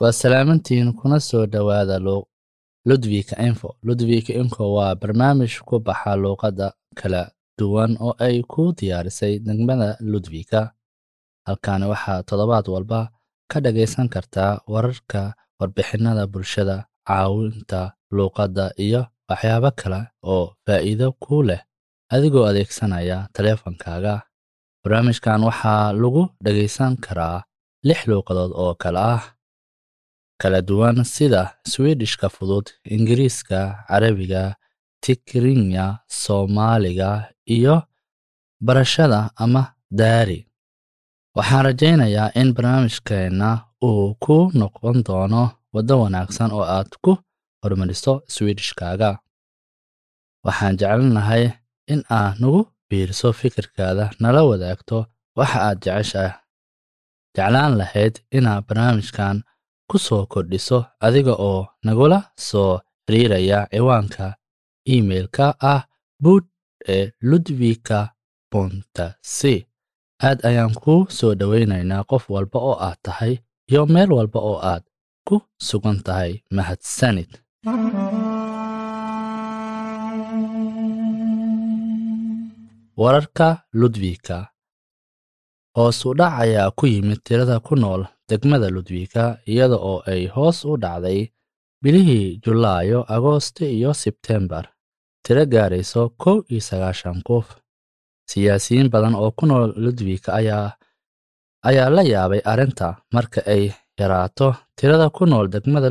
waa salaamantiin kuna soo dhowaada ludwika info. Ludwika info waa barnaamij ku baxa luuqadda kala duwan oo ay ku diyaarisay degmada ludwika halkaani waxaa toddobaad walba ka dhagaysan kartaa wararka warbixinada bulshada caawinta luuqadda iyo waxyaabo kale oo faa'iido ku leh adigoo adeegsanaya taleefankaaga. Barnaamijkan waxaa lagu dhagaysan karaa lix luuqadood oo kale ah kala duwan sida swidishka fudud ingiriiska carabiga tikrinya soomaaliga iyo barashada ama daari waxaan rajaynayaa in barnaamijkeenna uu ku noqon doono waddo wanaagsan oo aad ku horumariso swidishkaaga waxaan jecelnahay in aad nagu biiriso fikirkaada nala wadaagto waxa aad jecesha jeclaan lahayd inaad barnaamijkan ku soo kordhiso adiga oo nagula soo xiriiraya ciwaanka iimailka ah buud ee ludwika bontasi aad ayaan kuu soo dhowaynaynaa qof walba oo aad tahay iyo meel walba oo aad ku sugan tahay mahadsanid wararka ludwika. Hoos u dhac ayaa ku yimid tirada ku nool degmada ludwika iyada oo ay hoos u dhacday bilihii julaayo agoosto iyo sebtembar tiro gaarayso kow iyo sagaashan qof. Siyaasiyiin badan oo ku nool ludwika ayaa ayaa la yaabay arrinta marka ay yaraato tirada ku nool degmada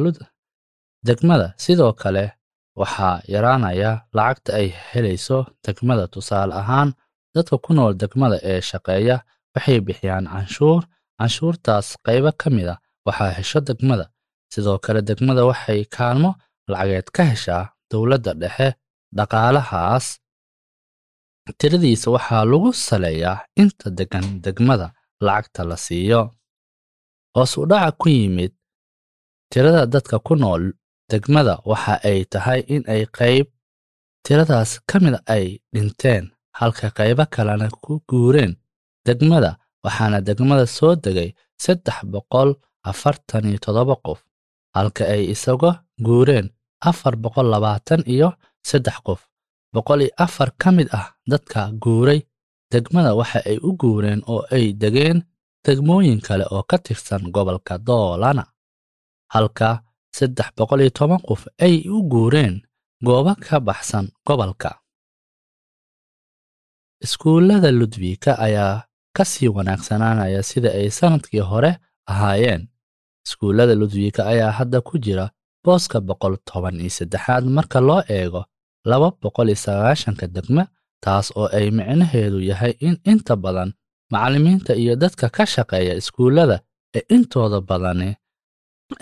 degmada. Sidoo kale waxaa yaraanaya lacagta ay helayso degmada. Tusaale ahaan dadka ku nool degmada ee shaqeeya waxay bixiyaan canshuur canshuurtaas qaybo ka mid a waxaa hesho degmada. Sidoo kale degmada waxay kaalmo lacageed ka heshaa dowladda dhexe dhaqaalahaas. Tiradiisa waxaa lagu saleeyaa inta degan degmada lacagta la siiyo. Hoos u dhaca ku yimid tirada dadka ku nool degmada waxa ay tahay in ay qayb tiradaas ka mid ay dhinteen halka qaybo kalena ku guureen degmada waxaana degmada soo degay saddex boqol afartan iyo toddoba qof halka ay isaga guureen afar boqol labaatan iyo saddex qof. Boqol iyo afar ka mid ah dadka guuray degmada waxa ay u guureen oo ay degeen degmooyin kale oo ka tirsan gobolka doolana halka saddex boqol iyo toban qof ay u guureen goobo ka baxsan gobolka. Iskuullada ludwika ayaa ka sii wanaagsanaanaya sida ay sannadkii hore ahaayeen. Iskuullada ludwika ayaa hadda ku jira booska boqol toban iyo saddexaad marka loo eego laba boqol iyo sagaashanka degme taas oo ay micnaheedu yahay in inta badan macallimiinta iyo dadka ka shaqeeya iskuullada ee intooda badani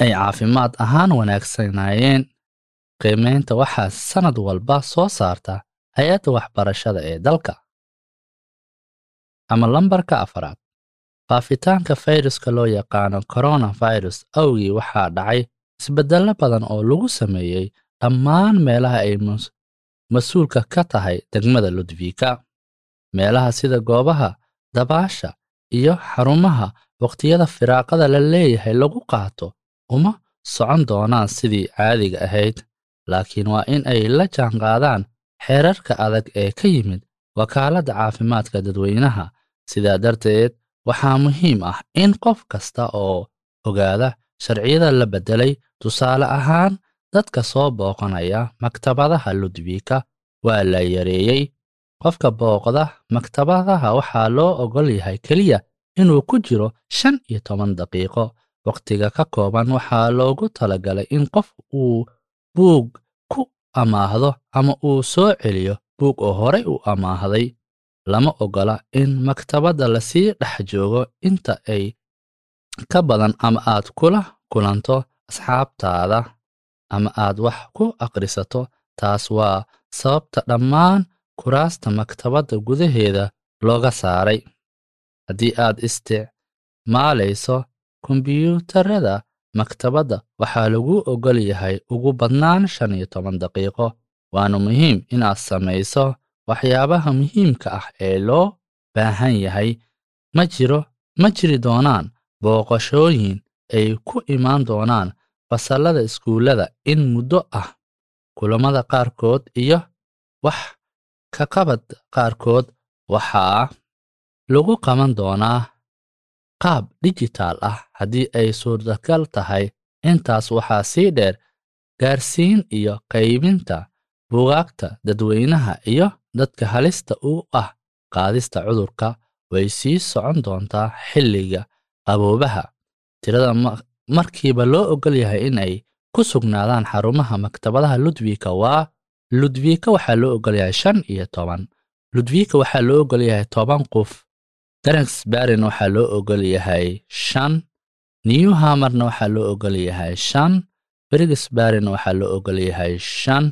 ay caafimaad ahaan wanaagsanaayeen qiimaynta waxaa sannad walba soo saarta hay'adda waxbarashada ee dalka ama lambarka afaraad faafitaanka fayruska loo yaqaano coronavirus awgii waxaa dhacay isbeddello badan oo lagu sameeyey dhammaan meelaha ay mas'uulka ka tahay degmada ludwika. Meelaha sida goobaha dabaasha iyo xarumaha waqtiyada firaaqada la leeyahay lagu qaato uma socon doonaan sidii caadiga ahayd laakiin waa in ay la jaanqaadaan xeerarka adag ee ka yimid wakaaladda caafimaadka dadweynaha sidaa darteed waxaa muhiim ah in qof kasta oo ogaada sharciyada la beddelay tusaale ahaan dadka soo booqanaya maktabadaha ludwika waa la yareeyey qofka booqda maktabadaha waxaa loo ogol yahay keliya inuu ku jiro shan iyo toban daqiiqo. Wakhtiga ka kooban waxaa loogu talagalay in qof uu buug ku amaahdo ama uu soo celiyo buug oo horay u amaahday lama ogola in maktabadda la sii dhex joogo inta ay ka badan ama aad kula kulanto asxaabtaada ama aad wax ku akhrisato. Taas waa sababta dhammaan kuraasta maktabadda gudaheeda looga saaray. Haddii aad isticmaalayso kombiyuutarada maktabadda waxaa lagu ogol yahay ugu badnaan shan iyo toban daqiiqo. Waana muhiim inaad samayso waxyaabaha muhiimka ah ee loo baahan yahay. Ma jiro ma jiri doonaan booqashooyin ay ku imaan doonaan fasallada iskuullada in muddo ah kulammada qaarkood iyo wax ka qabad qaarkood. Waxaa lagu qaban doonaa qaab dijitaal ah haddii ay suurtagal tahay. Intaas waxaa sii dheer gaarsiin iyo qaybinta buugaagta dadweynaha iyo dadka halista u ah qaadista cudurka way sii socon doontaa xilliga qaboobaha. Tirada markiiba loo ogol yahay in ay ku sugnaadaan xarumaha maktabadaha ludwika waa ludwika waxaa loo ogol yahay shan iyo toban. Ludwika waxaa loo ogol yahay toban qof. Darangsbarin waxaa loo ogol yahay shan. Newhamarna waxaa loo ogol yahay shan. Brigsbarin waxaa loo ogol yahay shan.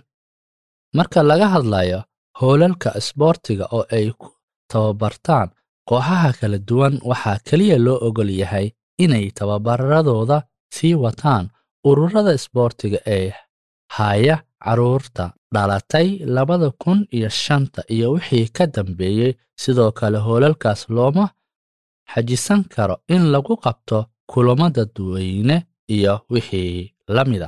Marka laga hadlayo hoolalka isboortiga oo ay ku tababartaan kooxaha kala duwan waxaa keliya loo ogol yahay inay tababaradooda sii wataan ururada isboortiga ee haya carruurta dhalatay labada kun iyo shanta iyo wixii ka dambeeyey sidoo kale hoolalkaas looma xajisan karo in lagu qabto kulamo dadweyne iyo wixii la mida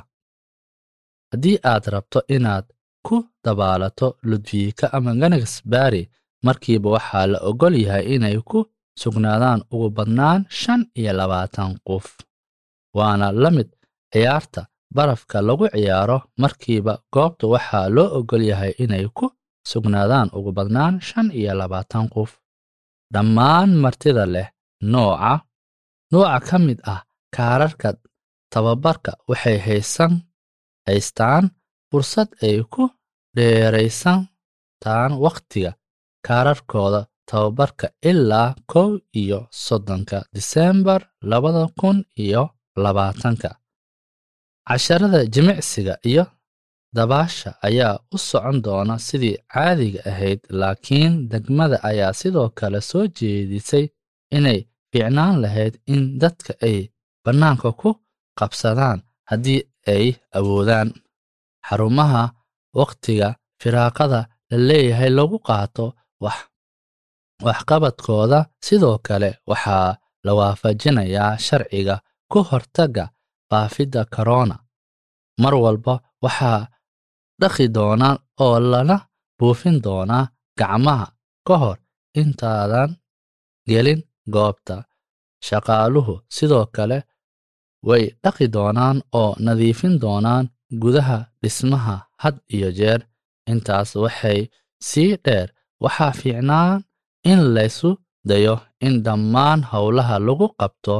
haddii aad rabto inaad ku dabaalato ludwiika ama ganagsbari markiiba waxaa la ogol yahay inay ku sugnaadaan ugu badnaan shan iyo labaatan qof. Waana la mid ciyaarta barafka lagu ciyaaro. Markiiba goobta waxaa loo ogol yahay inay ku sugnaadaan ugu badnaan shan iyo labaatan qof. Dhammaan martida leh nooca nooca ka mid ah kaararka tababarka waxay haysan haystaan fursad ay ku dheeraysantaan wakhtiga kaararkooda tababarka ilaa kow iyo soddonka disembar labada kun iyo labaatanka. Casharada jimicsiga iyo dabaasha ayaa u socon doona sidii caadiga ahayd laakiin degmada ayaa sidoo kale soo jeedisay inay fiicnaan lahayd in dadka ay bannaanka ku qabsadaan haddii ay awoodaan xarumaha wakhtiga firaaqada la leeyahay lagu qaato waxqabadkooda. Sidoo kale waxaa la waafajinayaa sharciga ku hortagga faafidda korona mar walba waxaa dhaqi doonaa oo lana buufin doonaa gacmaha ka hor intaadan gelin goobta shaqaaluhu. Sidoo kale way dhaqi doonaan oo nadiifin doonaan gudaha dhismaha had iyo jeer. Intaas waxay sii dheer waxaa fiicnaan in laysu dayo in dhammaan howlaha lagu qabto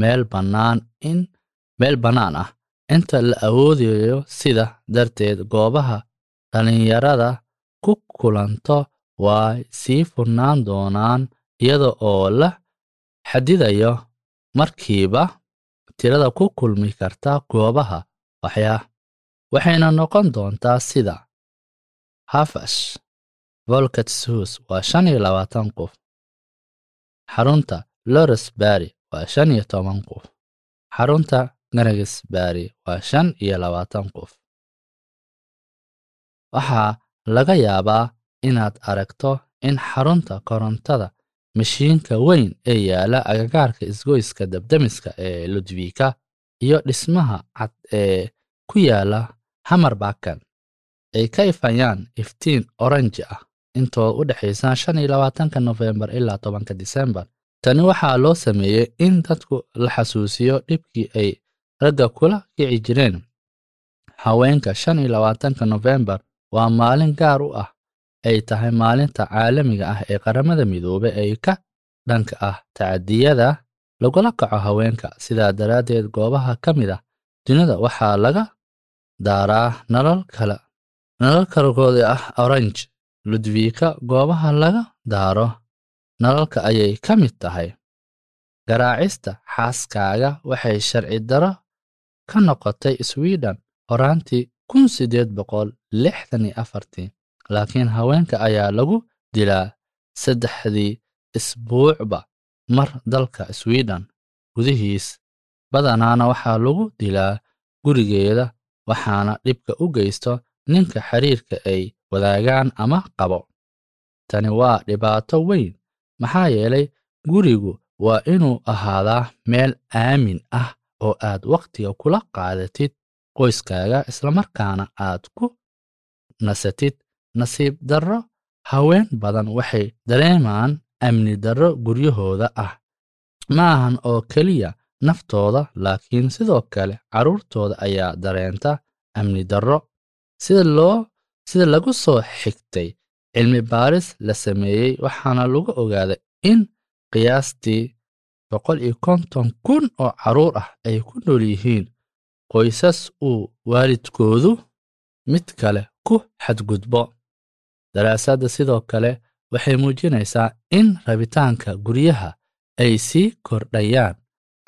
meel bannaan in meel bannaan ah. Inta la awoodayo sida darteed goobaha dhallinyarada ku kulanto way sii furnaan doonaan iyada oo la xadidayo markiiba tirada ku kulmi karta goobaha waxyaa waxayna noqon doontaa sida. Hafash volkatshus waa shan iyo labaatan qof. Xarunta loresbury waa shan iyo toban qof. Xarunta ganagsbury waa shan iyo labaatan qof. Waxaa laga yaabaa inaad aragto in xarunta korontada mashiinka weyn ee yaalla agagaarka isgoyska dabdamiska ee ludwika iyo dhismaha cad ee ku yaalla hamarbakan ay ka ifayaan iftiin oranji ah intoo u dhexaysa shan iyo labaatanka nofembar ilaa tobanka disembar tani waxaa loo sameeyey in dadku la xasuusiyo dhibkii ay ragga kula kici jireen. Haweenka shan iyo labaatanka nofembar waa maalin gaar u ah ay tahay maalinta caalamiga ah ee qaramada midoobay ee ka dhanka ah tacadiyada lagula kaco haweenka. Sidaa daraaddeed goobaha ka mid ah dunida waxaa laga daaraa nalal kale nalal kalkooda ah orange. Ludwika goobaha laga daaro. Nalalka ayay ka mid tahay. Garaacista xaaskaaga waxay sharci daro ka noqotay sweden. Horaantii kun siddeed boqol lixdan iyo afartii. Laakiin haweenka ayaa lagu dilaa saddexdii isbuucba mar dalka sweden. Gudihiis badanaana waxaa lagu dilaa gurigeeda waxaana dhibka u geysto ninka xiriirka ay wadaagaan ama qabo. Tani waa dhibaato weyn maxaa yeelay gurigu waa inuu ahaadaa meel aamin ah oo aad wakhtiga kula qaadatid qoyskaaga islamarkaana aad ku nasatid nasiib darro. Haween badan waxay dareemaan amni darro guryahooda ah. Ma ahan oo keliya naftooda laakiin sidoo kale carruurtooda ayaa dareenta amni darro. Sida loo sida lagu soo xigtay cilmi baaris la sameeyey waxaana lagu ogaaday in qiyaastii boqol iyo konton kun oo carruur ah ay ku nool yihiin qoysas uu waalidkoodu mid kale ku xadgudbo. Daraasadda sidoo kale waxay muujinaysaa in rabitaanka guryaha ay sii kordhayaan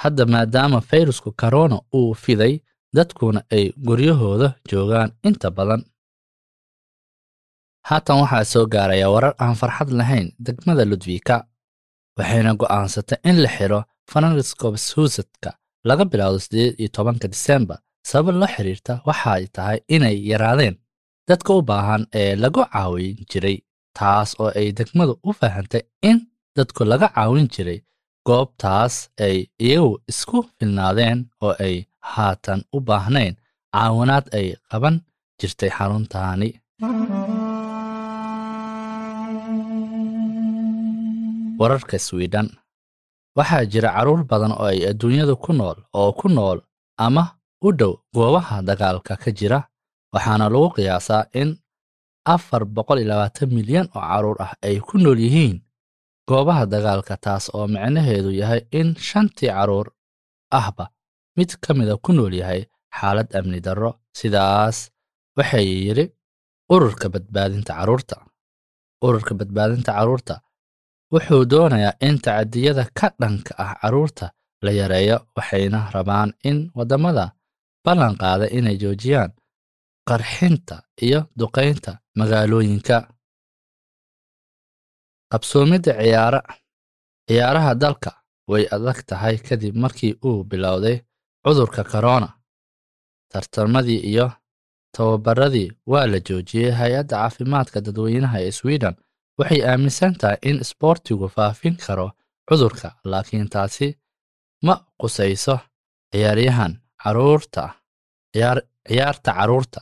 hadda maadaama fayrusku korona uu fiday dadkuna ay guryahooda joogaan inta badan. Haatan waxaa soo gaaraya warar aan farxad lahayn degmada ludwika waxayna go'aansatay in la xidho franciscobshusetka laga bilaabo siddeed iyo tobanka disembar sabab la xidhiirta waxay tahay inay yaraadeen dadka u baahan ee lagu caawin jiray taas oo ay degmadu u fahamtay in dadku laga caawin jiray goobtaas ay iyagu isku filnaadeen oo ay haatan u baahnayn caawinaad ay qaban jirtay xaruntaani wararka swidhen waxaa jira carruur badan oo ay adduunyada ku nool oo ku nool ama u dhow goobaha dagaalka ka jira waxaana lagu qiyaasaa in afar boqol iyo labaatan milyan oo carruur ah ay ku nool yihiin goobaha dagaalka taas oo micnaheedu yahay in shantii carruur ahba mid ka mida ku nool yahay xaalad amni darro. Sidaas waxay yidhi ururka badbaadinta carruurta ururka badbaadinta carruurta wuxuu doonayaa in tacadiyada ka dhanka ah carruurta la yareeyo waxayna rabaan in waddamada ballan qaada inay joojiyaan qarxinta iyo duqaynta magaalooyinka qabsoomidda ciyaara. Ciyaaraha dalka way adag tahay kadib markii uu bilowday cudurka korona tartamadii iyo tababaradii waa la joojiyey. Hay'adda caafimaadka dadweynaha ee sweden waxay aaminsan tahay in isboortigu faafin karo cudurka laakiin taasi ma qusayso ciyaaryahan carruurta ciyaarta carruurta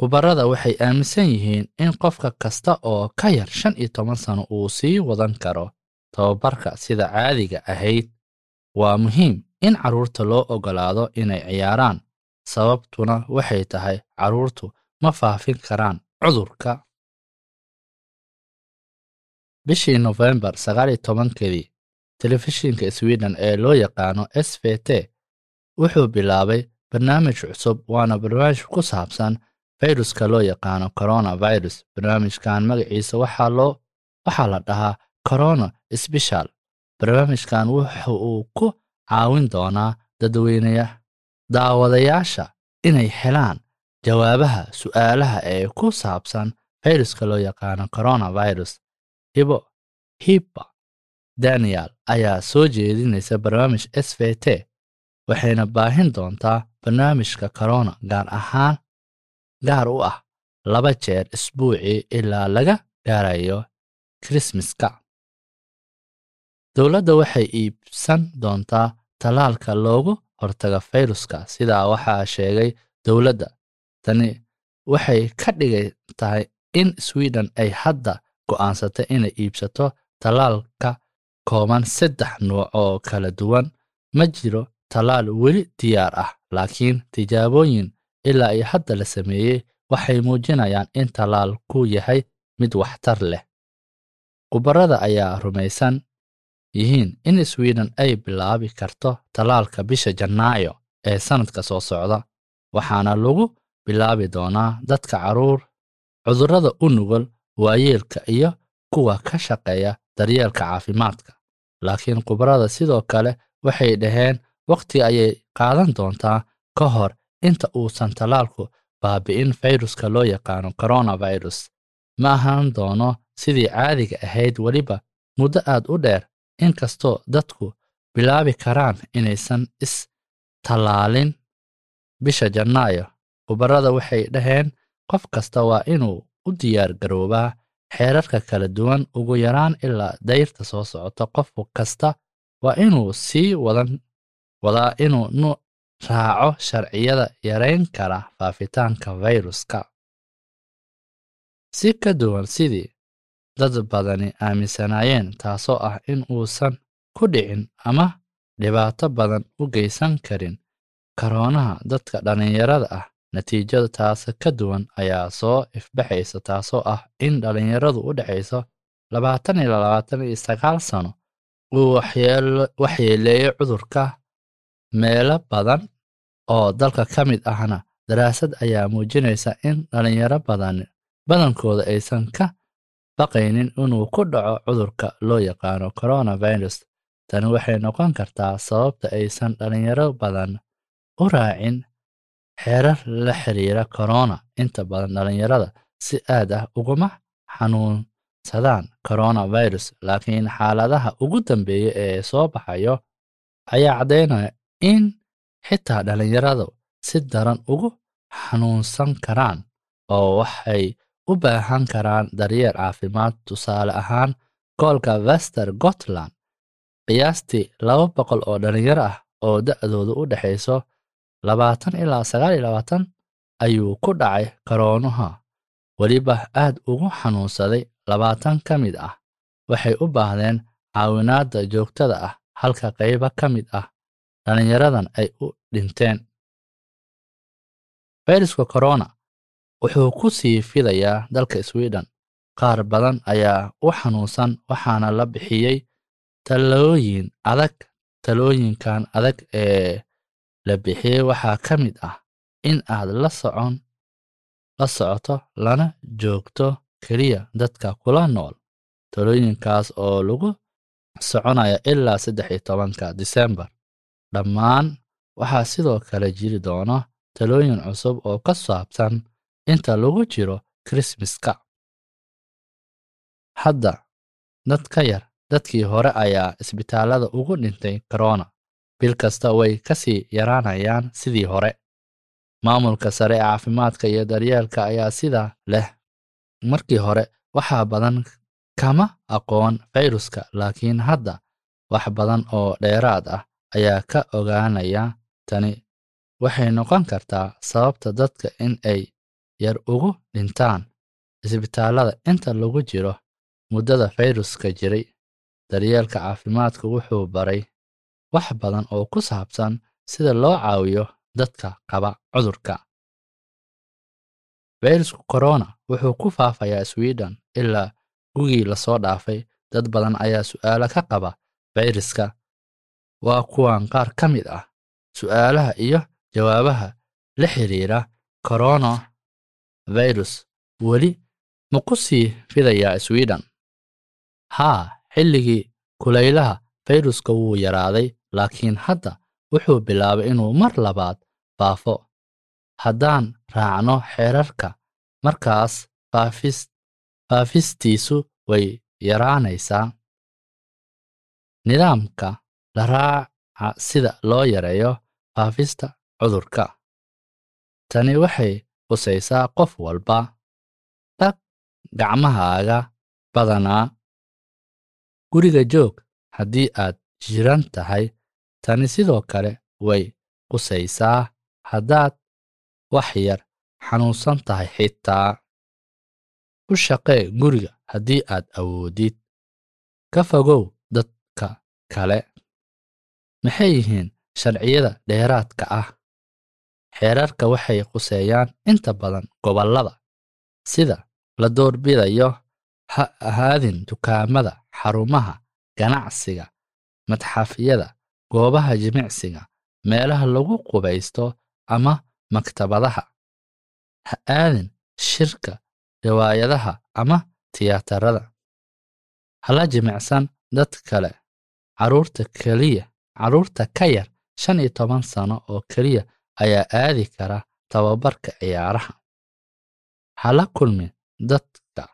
khubarada waxay aaminsan yihiin in qofka kasta oo ka yar shan iyo toban sano uu sii wadan karo tababarka sida caadiga ahayd. Waa muhiim in carruurta loo oggolaado inay ciyaaraan sababtuna waxay tahay carruurtu ma faafin karaan cudurka. Bishii nofembar sagaal iyo tobankeedii telefishinka sweden ee loo yaqaano s v t wuxuu bilaabay barnaamij cusub waana barnaamij ku saabsan fayruska loo yaqaano coronavirus. Barnaamijkan magaciisa waxaa la dhahaa corona sbeshal barnaamijkan wuxa uu ku caawin doonaa dadweyneya daawadayaasha inay helaan jawaabaha su'aalaha ee ku saabsan fayruska loo yaqaano coronavirus. Hibo hibba daniel ayaa soo jeedinaysa barnaamij s v t waxayna baahin doontaa barnaamijka corona gaar ahaan gaar u ah laba jeer isbuucii ilaa laga gaarayo krismaska dowladda waxay iibsan doontaa tallaalka loogu hortaga fayruska sidaa waxaa sheegay dowladda. Tani waxay ka dhigan tahay in sweden ay hadda go'aansatay inay iibsato tallaalka kooban saddex nuuc oo kala duwan. Ma jiro tallaal weli diyaar ah laakiin tijaabooyin ilaa iyo hadda la sameeyey waxay muujinayaan in tallaalku yahay mid waxtar leh. Khubarada ayaa rumaysan yihiin in sweden ay bilaabi karto tallaalka bisha janaayo ee sannadka soo socda waxaana lagu bilaabi doonaa dadka carruur cudurrada u nugul waayeelka iyo kuwa ka shaqeeya daryeelka caafimaadka. Laakiin khubarada sidoo kale waxay dhaheen wakhti ayay qaadan doontaa ka hor inta uusan tallaalku baabi'in fayruska loo yaqaano coronavirus. Ma ahaan doono sidii caadiga ahayd weliba muddo aad u dheer inkastoo dadku bilaabi karaan inaysan is tallaalin. Bisha janaayo khubarada waxay dhaheen qof kasta waa inuu u diyaar garoobaa xeerarka kala duwan ugu yaraan ilaa dayrta soo socota. Qof kasta waa inuu sii wadan wadaa inuu nu raaco sharciyada yarayn kara faafitaanka fayruska. Si ka duwan sidii dad badani aaminsanaayeen taasoo ah in uusan ku dhicin ama dhibaato badan u geysan karin karoonaha dadka dhallinyarada ah. Natiijada taas ka duwan ayaa soo ifbaxaysa taasoo ah in dhallinyaradu u dhexayso labaatan iyo labaatan iyo sagaal sano uu waxyeeleeyey cudurka meelo badan oo dalka ka mid ahna daraasad ayaa muujinaysa in dhallinyaro badan badankooda aysan ka baqaynin inuu ku dhaco cudurka loo yaqaano coronavirus. Tani waxay noqon kartaa sababta aysan dhallinyaro badan u raacin xeerar la xiriira corona. Inta badan dhallinyarada si aad ah uguma xanuunsadaan coronavirus laakiin xaaladaha ugu dambeeya ee soo baxayo ayaa caddaynaya in xitaa dhallinyaradu si daran ugu xanuunsan karaan oo waxay u baahan karaan daryeel caafimaad. Tusaale ahaan gobolka wester gotland qiyaastii laba boqol oo dhallinyaro ah oo da'doodu u dhexayso labaatan ilaa sagaal iyo labaatan ayuu ku dhacay karoonaha. Weliba aad ugu xanuunsaday labaatan ka mid ah. Waxay u baahdeen caawinaadda joogtada ah halka qaybo ka mid ah dhallinyaradan ay u dhinteen. Fayruska corona wuxuu ku sii fidayaa dalka sweden. Qaar badan ayaa u xanuunsan waxaana la bixiyey talooyin adag talooyinkan adag ee la bixiyey waxaa ka mid ah in aad la socon la socoto lana joogto keliya dadka kula nool. Talooyinkaas oo lagu soconaya ilaa saddex iyo tobanka disembar dhammaan waxaa sidoo kale jiri doona talooyin cusub oo ka saabsan inta lagu jiro krismaska hadda dad ka yar dadkii hore ayaa isbitaallada ugu dhintay corona. Bil kasta way ka sii yaraanayaan sidii hore. Maamulka sare ee caafimaadka iyo daryeelka ayaa sidaa leh. Markii hore waxaa badan kama aqoon fayruska laakiin hadda wax badan oo dheeraad ah ayaa ka ogaanaya tani. Waxay noqon kartaa sababta dadka in ay yar ugu dhintaan isbitaallada inta lagu jiro muddada fayruska jiray. Daryeelka caafimaadka wuxuu baray wax badan oo ku saabsan sida loo caawiyo dadka qaba cudurka. Fayrusku corona wuxuu ku faafayaa sweden ilaa gugii la soo dhaafay. Dad badan ayaa su'aalo ka qaba fayraska waa kuwan qaar ka mid ah su'aalaha iyo jawaabaha la xiriira corona virus weli ma ku sii fidayaa sweden? Haa xilligii kulaylaha fayruska wuu yaraaday laakiin hadda wuxuu bilaabay inuu mar labaad faafo haddaan raacno xeerarka markaas faafistiisu way yaraanaysaa. Nidaamka la raaca sida loo yareeyo faafista cudurka. Tani waxay qusaysaa qof walba dhaq gacmahaaga badanaa guriga joog haddii aad jiran tahay tani sidoo kale way qusaysaa haddaad wax yar xanuunsan tahay xitaa. U shaqee guriga haddii aad awoodid. Ka fogow dadka kale maxay yihiin sharciyada dheeraadka ah? Xeerarka waxay quseeyaan inta badan gobollada sida la doorbidayo ha ahaadin dukaamada xarumaha ganacsiga madxafyada goobaha jimicsiga meelaha lagu qubaysto ama maktabadaha ha aadin shirka riwaayadaha ama tiyaatarada. Hala jimicsan dad kale carruurta keliya carruurta ka yar shan iyo toban sano oo keliya ayaa aadi kara tababarka ciyaaraha. Hala kulmin dadka.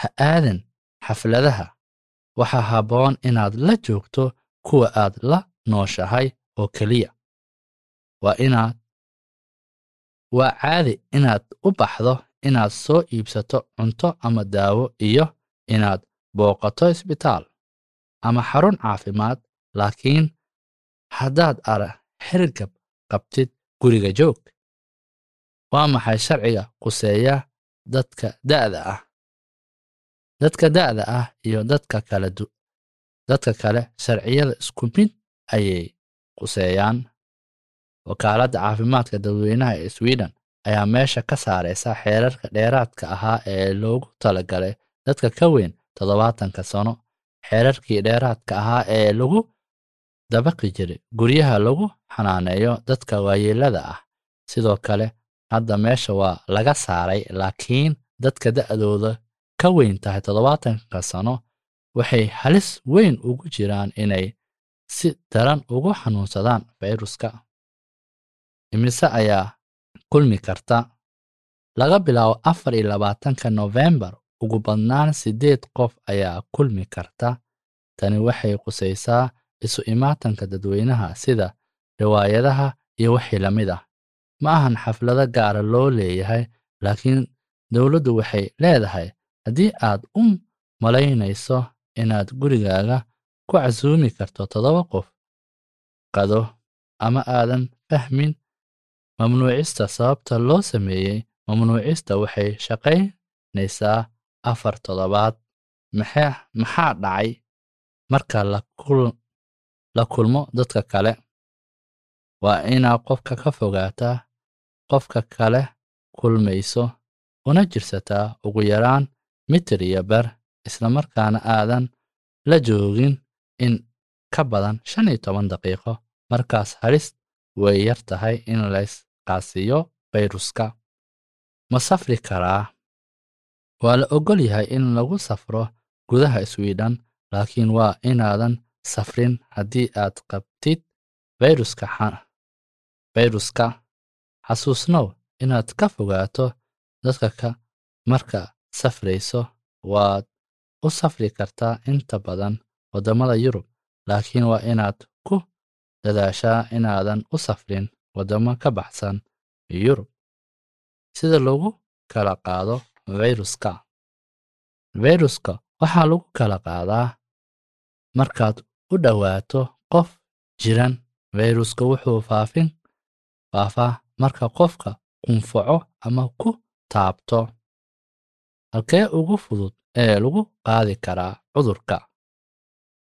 Ha aadin xafladaha. Waxaa habboon inaad la joogto kuwa aad la nooshahay oo keliya. Waa inaad waa caadi inaad u baxdo inaad soo iibsato cunto ama daawo iyo inaad booqato isbitaal ama xarun caafimaad laakiin haddaad ara xirgab qabtid guriga joog waa maxay sharciga quseeya dadka da'da ah? Dadka da'da ah iyo dadka kale dadka kale sharciyada isku mid ayay quseeyaan wakaaladda caafimaadka dadweynaha ee sweden ayaa meesha ka saaraysa xeerarka dheeraadka ahaa ee loogu talagalay dadka ka weyn toddobaatanka sano. Xeerarkii dheeraadka ahaa ee lagu dabaqi jiray guryaha lagu xanaaneeyo dadka waayeelada ah. Sidoo kale hadda meesha waa laga saaray laakiin dadka da'dooda ka weyn tahay toddobaatanka sano waxay halis weyn ugu jiraan inay si daran ugu xanuunsadaan fayruska. Imise ayaa kulmi karta. Laga bilaabo afar iyo labaatanka nofembar ugu badnaan siddeed qof ayaa kulmi karta. Tani waxay qusaysaa isu imaatanka dadweynaha sida riwaayadaha iyo wixii la mid ah. Ma ahan xaflado gaara loo leeyahay laakiin dowladdu waxay leedahay haddii aad u malaynayso inaad gurigaaga ku casuumi karto toddoba qof qado ama aadan fahmin mamnuucista sababta loo sameeyey mamnuucista waxay shaqaynaysaa afar toddobaad. Maxaa dhacay marka la kulmo dadka kale waa inaad qofka ka fogaataa qofka kale kulmayso una jirsataa ugu yaraan mitir iyo bar islamarkaana aadan la joogin in ka badan shan iyo toban daqiiqo. Markaas halis way yar tahay in laysqaasiyo fayruska. Ma safri karaa? Waa la oggol yahay in lagu safro gudaha sweden laakiin waa inaadan safrin haddii aad qabtid fayruska xasuusnow inaad ka fogaato dadka ka marka safrayso waad u safri kartaa inta badan waddamada yurub laakiin waa inaad ku dadaashaa inaadan u safrin waddamo ka baxsan yurub. Sida lagu kala qaado fayruska fayruska waxaa lagu kala qaadaa markaad u dhowaato qof jiran fayruska wuxuu faafin faafaa marka qofka qunfaco ama ku taabto. Halkee ugu fudud ee lagu qaadi karaa cudurka?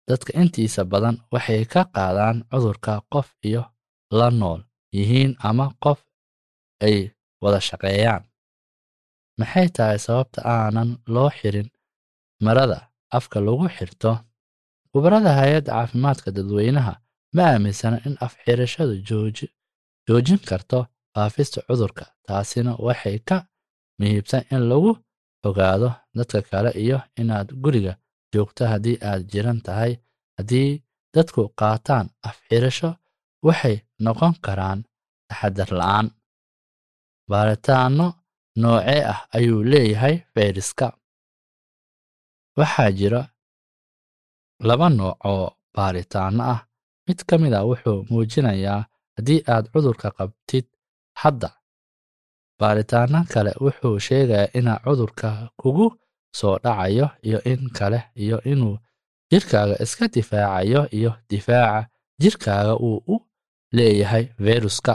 Dadka intiisa badan waxay ka qaadaan cudurka qof iyo la nool yihiin ama qof ay wada shaqeeyaan. Maxay tahay sababta aanan loo xirin marada afka lagu xirto khubarada hay'adda caafimaadka dadweynaha ma aaminsana in afxirashadu joojin karto faafista cudurka taasina waxay ka muhiibsan in lagu fogaado dadka kale iyo inaad guriga joogto haddii aad jiran tahay. Haddii dadku qaataan afxirasho waxay noqon karaan taxadar la'aan. Baaritaanno noocee ah ayuu leeyahay fayraska. Waxaa jira laba nooc oo baaritaanno ah. Mid ka mid a wuxuu muujinayaa haddii aad cudurka qabtid hadda. Baaritaanno kale wuxuu sheegayaa inaa cudurka kugu soo dhacayo iyo in kale iyo inuu jirkaaga iska difaacayo iyo difaaca jirkaaga uu u leeyahay fayruska.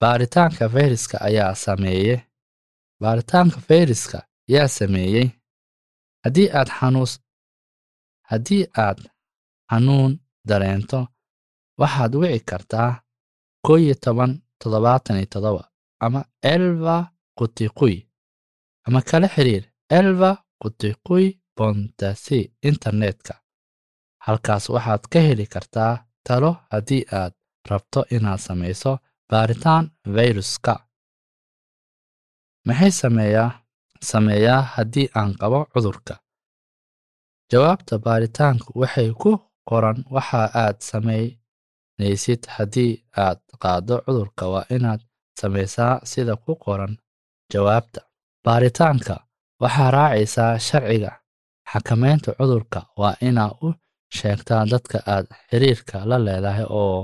Baaritaanka fayraska ayaa sameeye baaritaanka fayraska yaa sameeyey. Haddii aad xanuus haddii aad xanuun dareento waxaad wici kartaa koo iyo toban toddobaatan iyo toddoba ama elva qutiquy ama kala xiriir elva qutiquy bontasi internetka. Halkaas waxaad ka heli kartaa talo haddii aad rabto inaad samayso baaritaan fayruska. Maxay sameeyaa? Sameeyaa haddii aan qabo cudurka jawaabta baaritaanku waxay ku qoran waxa aad samaynaysid haddii aad qaado cudurka. Waa inaad samaysaa sida ku qoran jawaabta. Baaritaanka waxaa raacaysaa sharciga xakamaynta cudurka. Waa inaa u sheegtaa dadka aad xiriirka la leedahay oo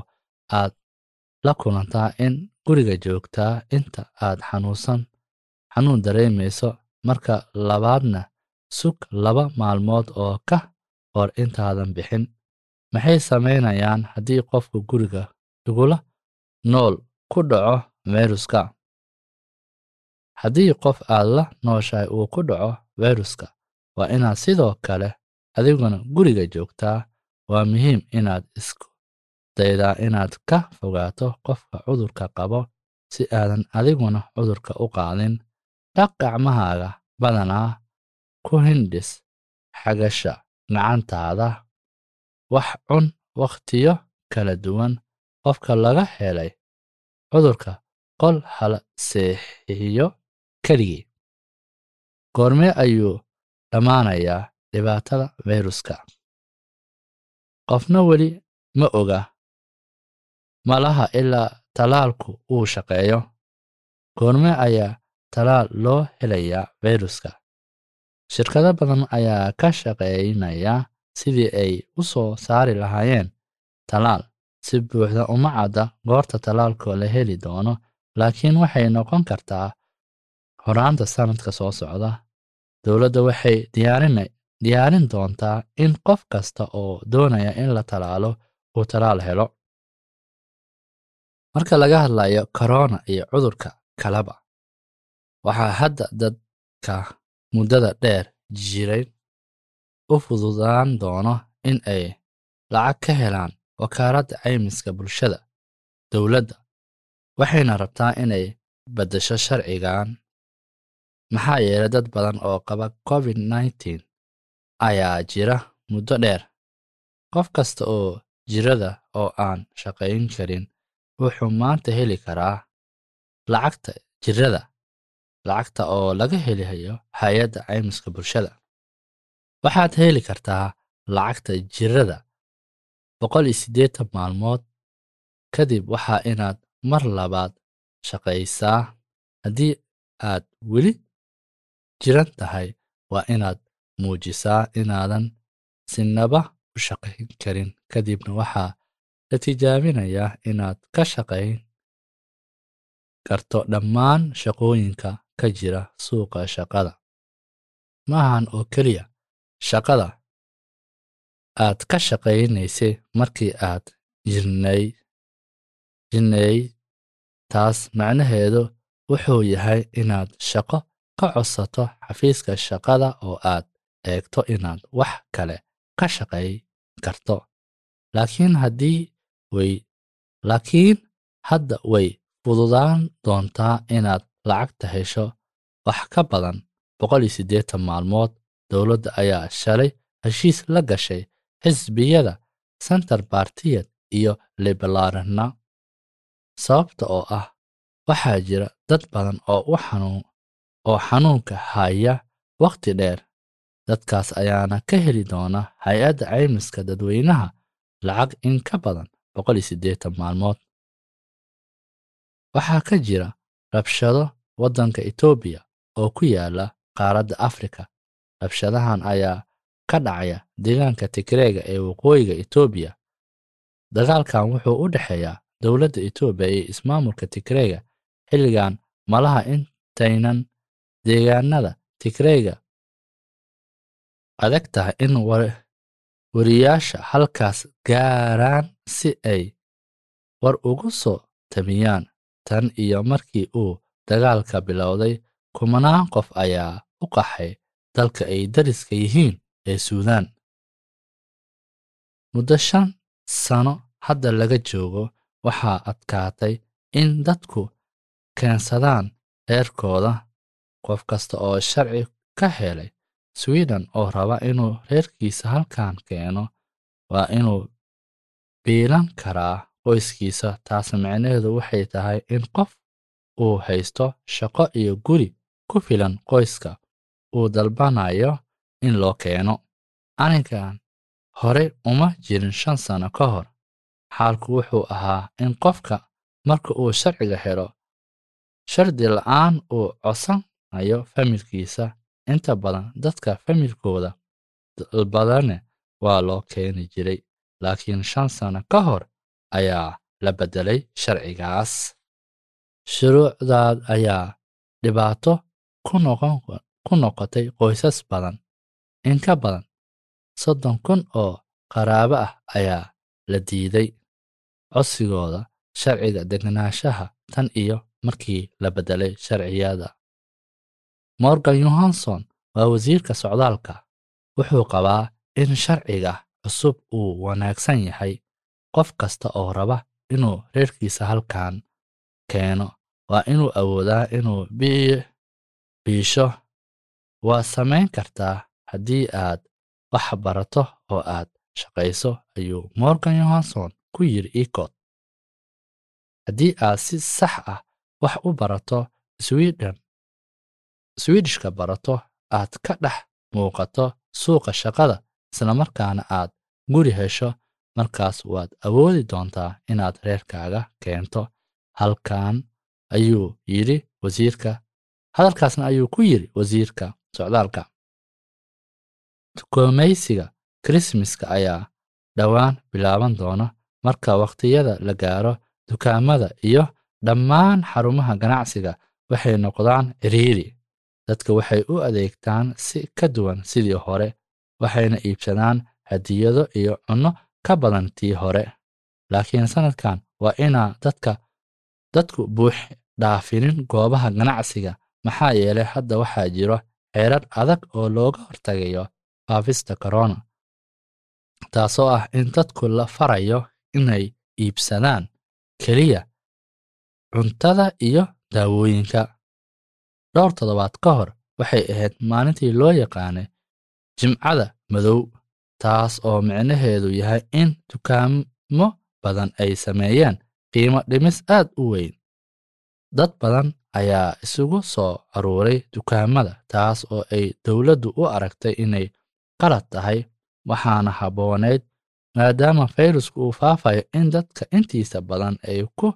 aad la kulantaa in guriga joogtaa. Inta aad xanuunsan xanuun dareemayso marka labaadna sug laba maalmood oo ka hor intaadan bixin. Maxay samaynayaan haddii qofka guriga igula nool ku dhaco fayruska haddii qof aad la nooshahay uu ku dhaco fayruska waa inaad sidoo kale adiguna guriga joogtaa waa muhiim inaad isku daydaa inaad ka fogaato qofka cudurka qabo si aadan adiguna cudurka u qaadin. Dhaq gacmahaaga badanaa ku hindhis xagasha gacantaada wax cun wakhtiyo kala duwan qofka laga helay cudurka qol hala seexiyo keligii. Goormee ayuu dhammaanayaa dhibaatada fayruska. Qofna weli ma oga malaha ilaa tallaalku uu shaqeeyo. Goorme ayaa tallaal loo helayaa fayruska shirkado badan ayaa ka shaqaynaya sidii ay u soo saari lahaayeen tallaal si buuxda uma cadda goorta tallaalka la heli doono laakiin waxay noqon kartaa horaanta sanadka soo socda. Dowladda waxay diyaarin doontaa in qof kasta oo doonaya in la tallaalo uu tallaal helo. Marka laga hadlayo korona iyo cudurka kaleba waxaa hadda dadka muddada dheer jiray u fududaan doono in ay lacag ka helaan wakaaladda caymiska bulshada dowladda waxayna rabtaa inay beddesho sharcigan maxaa yeelay dad badan oo qaba covid nneteen ayaa jira muddo dheer. Qof kasta oo jirada oo aan shaqayn karin wuxuu maanta heli karaa lacagta jirada lacagta oo laga helayo hay'adda caymiska bulshada. Waxaad heli kartaa lacagta jirada boqol iyo siddeetan maalmood kadib waxaa inaad mar labaad shaqaysaa. Haddii aad weli jiran tahay waa inaad muujisaa inaadan sinaba u shaqayn karin. Kadibna waxaa la tijaabinayaa inaad ka shaqayn karto dhammaan shaqooyinka ka jira suuqa shaqada. Maahan oo keliya shaqada aad ka shaqaynaysay markii aad jirnay jirnay taas macnaheedu wuxuu yahay inaad shaqo ka codsato xafiiska shaqada oo aad eegto inaad wax kale ka shaqayn karto. Laakiin haddii way laakiin hadda way fududaan doontaa inaad lacagta hesho wax ka badan boqol iyo siddeetan maalmood dowladda ayaa shalay heshiis la gashay xisbiyada center bartiyad iyo liblarna sababta oo ah waxaa jira dad badan oo u xanuun oo xanuunka haya wakhti dheer. Dadkaas ayaana ka heli doona hay'adda caymiska dadweynaha lacag in ka badan boqol iyo siddeetan maalmood. Waxaa ka jira rabshado waddanka etoobiya oo ku yaalla qaaradda afrika. Rabshadahan ayaa ka dhacaya deegaanka tigreega ee waqooyiga etoobiya dagaalkan wuxuu u dhexeeyaa dowladda etoobiya iyo ismaamulka tigreega xilligan malaha intaynan deegaanada tigreega. Adag tahay in wariyaasha halkaas gaaraan si ay war ugu soo tabiyaan tan iyo markii uu dagaalka bilowday kumanaan qof ayaa u qaxay dalka ay dariska yihiin ee suudaan. Muddo shan sano hadda laga joogo waxaa adkaatay in dadku keensadaan reerkooda qof kasta oo sharci ka helay swiden oo raba inuu reerkiisa halkan keeno waa inuu biilan karaa qoyskiisa taas micnaheedu waxay tahay in qof uu haysto shaqo iyo guri ku filan qoyska uu dalbanayo in loo keeno. Arrinkan horey uma jirin shan sano ka hor. Xaalku wuxuu ahaa in qofka marka uu sharciga helo shardi la'aan uu codsanayo familkiisa inta badan dadka familkooda dalbadane waa loo keeni jiray laakiin shan sano ka hor ayaa la beddelay sharcigaas shuruucdaad ayaa dhibaato ku noqotay qoysas badan in ka badan soddon kun oo qaraabo ah ayaa la diiday codsigooda sharciga deganaanshaha tan iyo markii la beddelay sharciyada. Morgan yohanson waa wasiirka socdaalka wuxuu qabaa in sharciga cusub uu wanaagsan yahay qof kasta oo raba inuu reerkiisa halkan keeno waa inuu awoodaa inuu biisho. Waa samayn kartaa haddii aad wax barato oo aad shaqayso ayuu morgan yohanson ku yidhi ecod haddii aad si sax ah wax u barato sweden swidishka barato aad ka dhex muuqato suuqa shaqada islamarkaana aad guri hesho markaas waad awoodi doontaa inaad reerkaaga keento. Halkan ayuu yidhi wasiirka. Hadalkaasna ayuu ku yidhi wasiirka socdaalka. Dukoomeysiga krismaska ayaa dhowaan bilaaban doona marka wakhtiyada la gaaro dukaamada iyo dhammaan xarumaha ganacsiga waxay noqdaan ciriiri dadka waxay u adeegtaan si ka duwan sidii hore waxayna iibsadaan hadiyado iyo cunno ka badan tii hore. Laakiin sannadkan waa inaa dadka dadku buux dhaafinin goobaha ganacsiga maxaa yeelay hadda waxaa jiro xeerar adag oo looga hortagayo faafista korona taasoo ah in dadku la farayo inay iibsadaan keliya cuntada iyo daawooyinka. Dhowr toddobaad ka hor waxay ahayd maalintii loo yaqaanay jimcada madow taas oo micnaheedu yahay in dukaamo badan ay sameeyeen qiimo dhimis aad u weyn dad badan ayaa isugu soo aruuray dukaamada taas oo ay dowladdu u aragtay inay qalad tahay waxaana habbooneyd maadaama fayrasku uu faafayo in dadka intiisa badan ay ku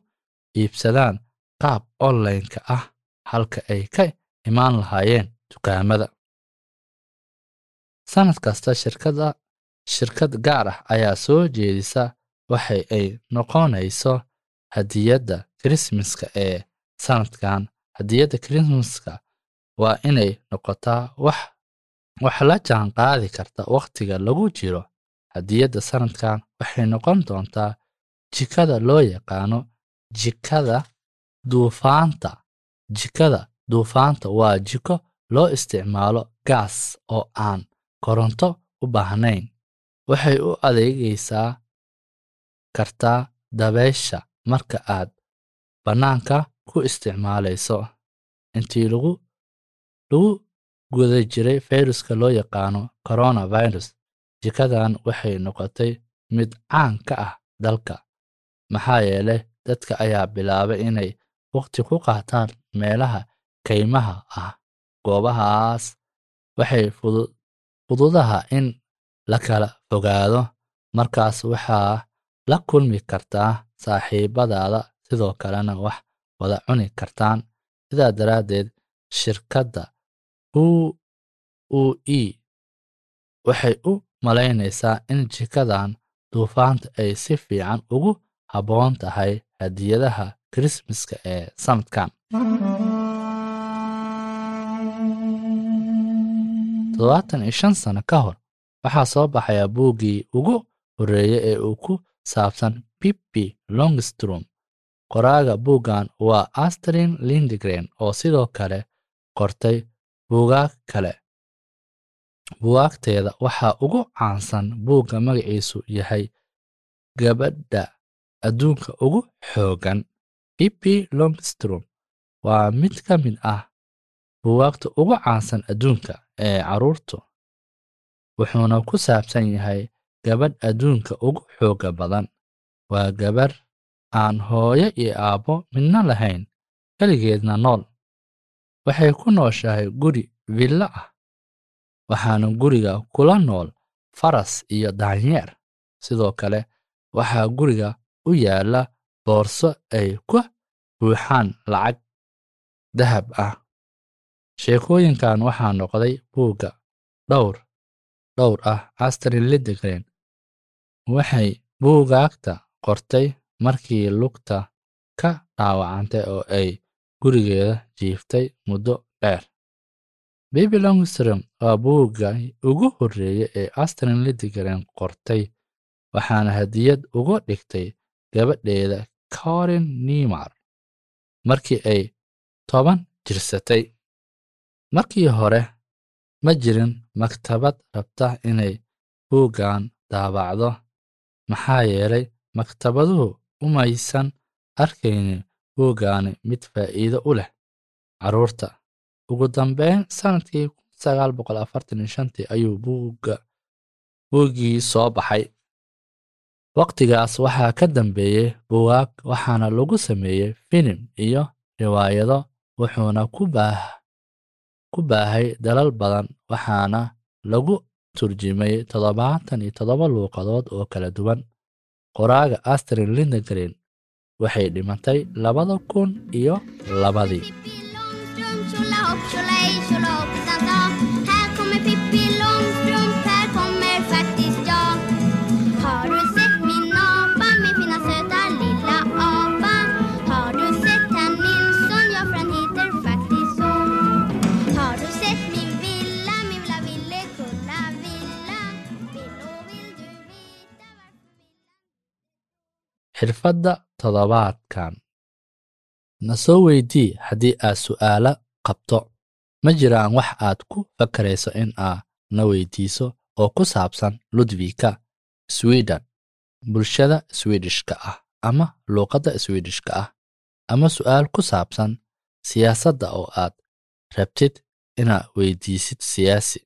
iibsadaan qaab online-ka ah halka ay ka imaan lahaayeen dukaamada. Sannad kasta shirkada shirkad gaar ah ayaa soo jeedisa waxa ay noqonayso hadiyadda krismaska ee sannadkan hadiyadda krismaska waa inay noqotaa wax wax la jaan qaadi karta wakhtiga lagu jiro hadiyadda sannadkan waxay noqon doontaa jikada loo yaqaano jikada duufaanta. Jikada duufaanta waa jiko loo isticmaalo gaas oo aan koronto u baahnayn. Waxay u adeegaysaa kartaa dabaysha marka aad bannaanka ku isticmaalayso. Intii lagu lagu guda jiray fayruska loo yaqaano coronavirus jikadan waxay noqotay mid caan ka ah dalka. Maxaa yeelay dadka ayaa bilaabay inay waqti ku qaataan meelaha kaymaha ah. Goobahaas waxay fududaha in la kala fogaado markaas waxaa la kulmi kartaa saaxiibadaada. Sidoo kalena wax wada cuni kartaan. Sidaa daraaddeed shirkadda u u e waxay u malaynaysaa in jikadan duufaanta ay si fiican ugu habboon tahay hadiyadaha krismaska ee sannadkan toddobaatan iyo shan sano ka hor waxaa soo baxaya buuggii ugu horreeyey ee uu ku saabsan bibbi longstrom qoraaga buuggan waa astrin lindgren oo sidoo kale qortay buugaag kale. Buwaagteeda waxaa ugu caansan buugga magaciisu yahay gabadha adduunka ugu xooggan bibbi longstrom. Waa mid ka mid ah buwaagta ugu caansan adduunka ee carruurtu wuxuuna ku saabsan yahay gabadh adduunka ugu xoogga badan. Waa gabarh aan hooyo iyo aabbo midna lahayn keligeedna nool. Waxay ku nooshahay guri villo ah. Waxaana guriga kula nool faras iyo daanyeer. Sidoo kale waxaa guriga u yaalla boorso ay ku buuxaan lacag dahab ah. Sheekooyinkan waxaa noqday buugga dhowr dhowr ah astrin lidgren waxay buugaagta qortay markii lugta ka dhaawacantay oo ay gurigeeda jiiftay muddo dheer. Bibi longstrom waa buugga ugu horreeyey ee astrin lidgren qortay waxaana hadiyad uga dhigtay gabadheeda corin nimar markii ay toban jirsatay markii hore ma jirin maktabad rabta inay buuggan daabacdo maxaa yeelay maktabaduhu umaysan arkaynin buuggaani mid faa'iido u leh carruurta ugu dambeyn sannadkii ayuu buuggii soo baxay. Wakhtigaas waxaa ka dambeeyey buugaag waxaana lagu sameeyey filim iyo riwaayado wuxuuna ku baahay dalal badan waxaana lagu turjumay toddobaatan iyo toddoba luuqadood oo kala duwan qoraaga astrid lindgren waxay dhimatay labada kun iyo labadii xirfadda toddobaadkan. Na soo weydii haddii aad su'aalo qabto? Ma jiraan wax aad ku fakarayso in aad na weydiiso oo ku saabsan ludwika sweden bulshada swedishka ah ama luuqadda swedishka ah ama su'aal ku saabsan siyaasadda oo aad rabtid inaad weydiisid siyaasi?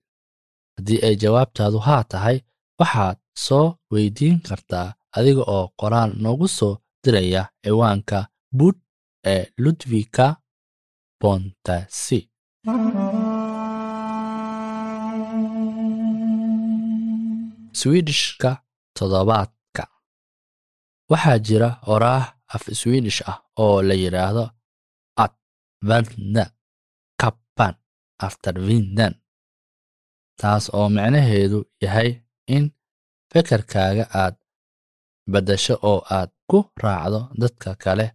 Haddii ay jawaabtaadu haa tahay waxaad soo weydiin kartaa adiga oo qoraal noogu soo diraya ciwaanka bud ee ludwika bontasi swedishka toddobaadka. Waxaa jira oraah af swedish ah oo la yidhaahdo at vanda kappan after taas oo micnaheedu yahay in fekerkaaga aad baddasho oo aad ku raacdo dadka kale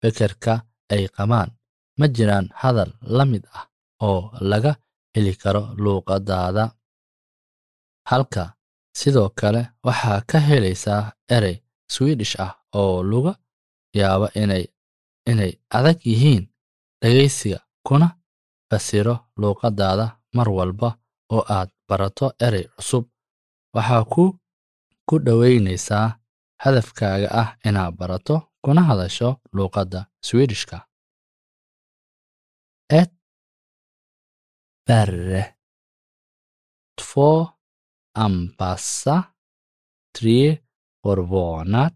fekerka ay qabaan ma jiraan hadal la mid ah oo laga heli karo luuqadaada halka sidoo kale waxaa ka helaysaa erey swedish ah oo laga yaabo inay inay adag yihiin dhegaysiga kuna fasiro luuqadaada mar walba oo aad barato erey cusub. Waxaa ku ku dhoweynaysaa hadafkaaga ah inaad barato kuna hadasho luuqadda swedishka. Ett värre två anpassa tre förvånad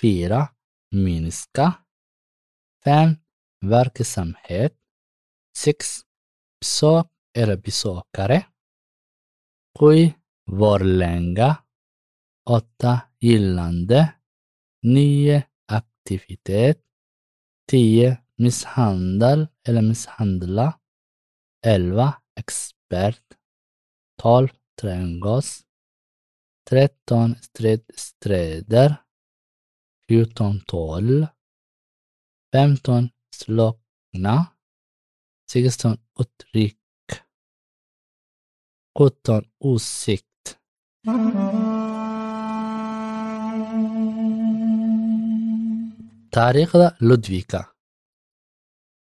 fyra minska fem verksamhet sex besök eller besökare sju varlänga åtta gillande. 9. Aktivitet. 10. Misshandel eller misshandla. 11. Expert. 12. Trädgårds. 13. Stridssträder. 14. Tål. 15. Slockna. 16. Uttryck. 17. Åsikt. Taariikhda ludwika.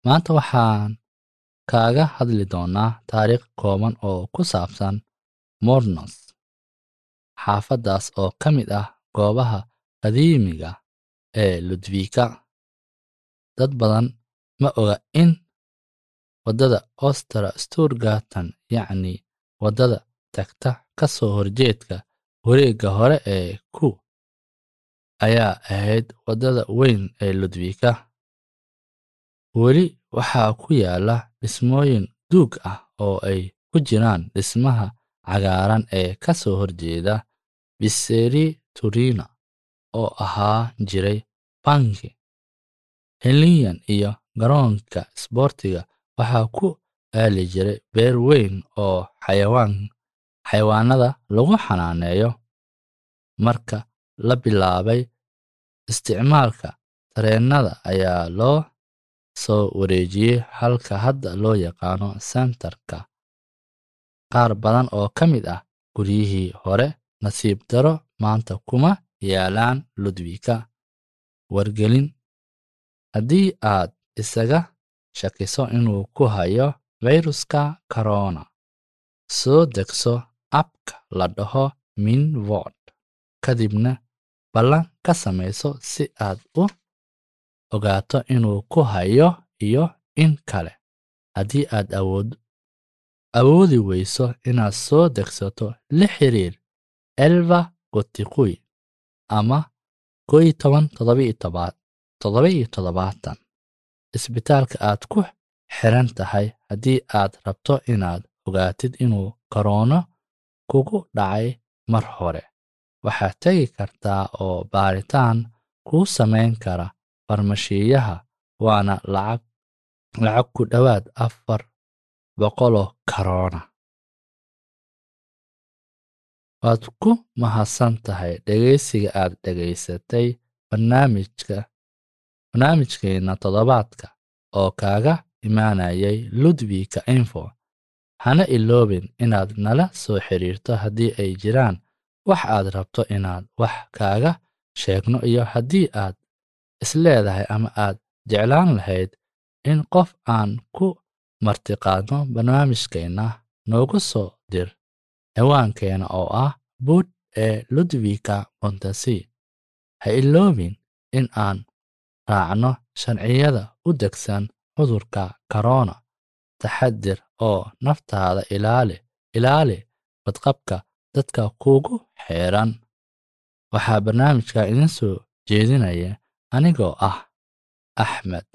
Maanta waxaan kaaga hadli doonaa taariikh kooban oo ku saabsan mornos xaafaddaas oo ka mid ah goobaha qadiimiga ee ludwika. Dad badan ma oga in waddada ostra sturgatan yacni waddada tagta ka soo horjeedka wareegga hore ee ku ayaa ahayd waddada weyn ee ludwika. Weli waxaa ku yaalla dhismooyin duug ah oo ay ku jiraan dhismaha cagaaran ee ka soo horjeeda biseri turina oo ahaa jiray banki heliyan iyo garoonka isboortiga waxaa ku aali jiray beer weyn oo xayawaan xayawaanada lagu xanaaneeyo. Marka la bilaabay isticmaalka tareennada ayaa loo soo wareejiyey halka hadda loo yaqaano sentarka qaar badan oo ka mid ah guryihii hore. Nasiib daro maanta kuma yaalaan ludwika. Wargelin haddii aad isaga shakiso inuu ku hayo fayruska corona soo degso abka la dhaho minword kadibna ballan ka samayso si aad u ogaato inuu ku hayo iyo in kale. Haddii aad awood awoodi weyso inaad soo degsato la xiriir elva gotiqui ama koy toddobaatan. Isbitaalka aad ku xiran tahay haddii aad rabto inaad ogaatid inuu koroono kugu dhacay mar hore waxaad tegi kartaa oo baaritaan kuu samayn kara farmashiyaha waana lacag lacag ku dhowaad afar boqoloo karoona waad ku mahadsan tahay dhegaysiga aad dhegaysatay barnaamijka barnaamijkeena toddobaadka oo kaaga imaanayay ludwika info. Hana iloobin inaad nala soo xiriirto haddii ay jiraan wax aad rabto inaad wax kaaga sheegno iyo haddii aad isleedahay ama aad jeclaan lahayd in qof aan ku martiqaadno barnaamijkeenna noogu soo dir. Ciwaankeena oo ah buud ee ludwika montesi ha iloobin in aan raacno sharciyada u degsan cudurka korona taxadir oo naftaada ilaali ilaali badqabka dadka kuugu xeeran. Waxaa barnaamijka idin soo jeedinaya anigoo ah axmed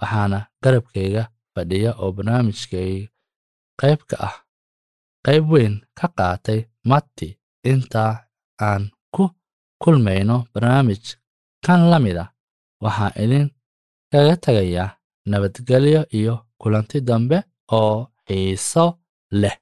waxaana garabkayga fadhiya oo barnaamijkayga qayb ka ah. Qayb weyn ka qaatay matti intaa aan ku kulmayno barnaamij. Kan la mid ah waxaan idin kaga tegayaa nabadgelyo iyo kulanti dambe oo xiiso leh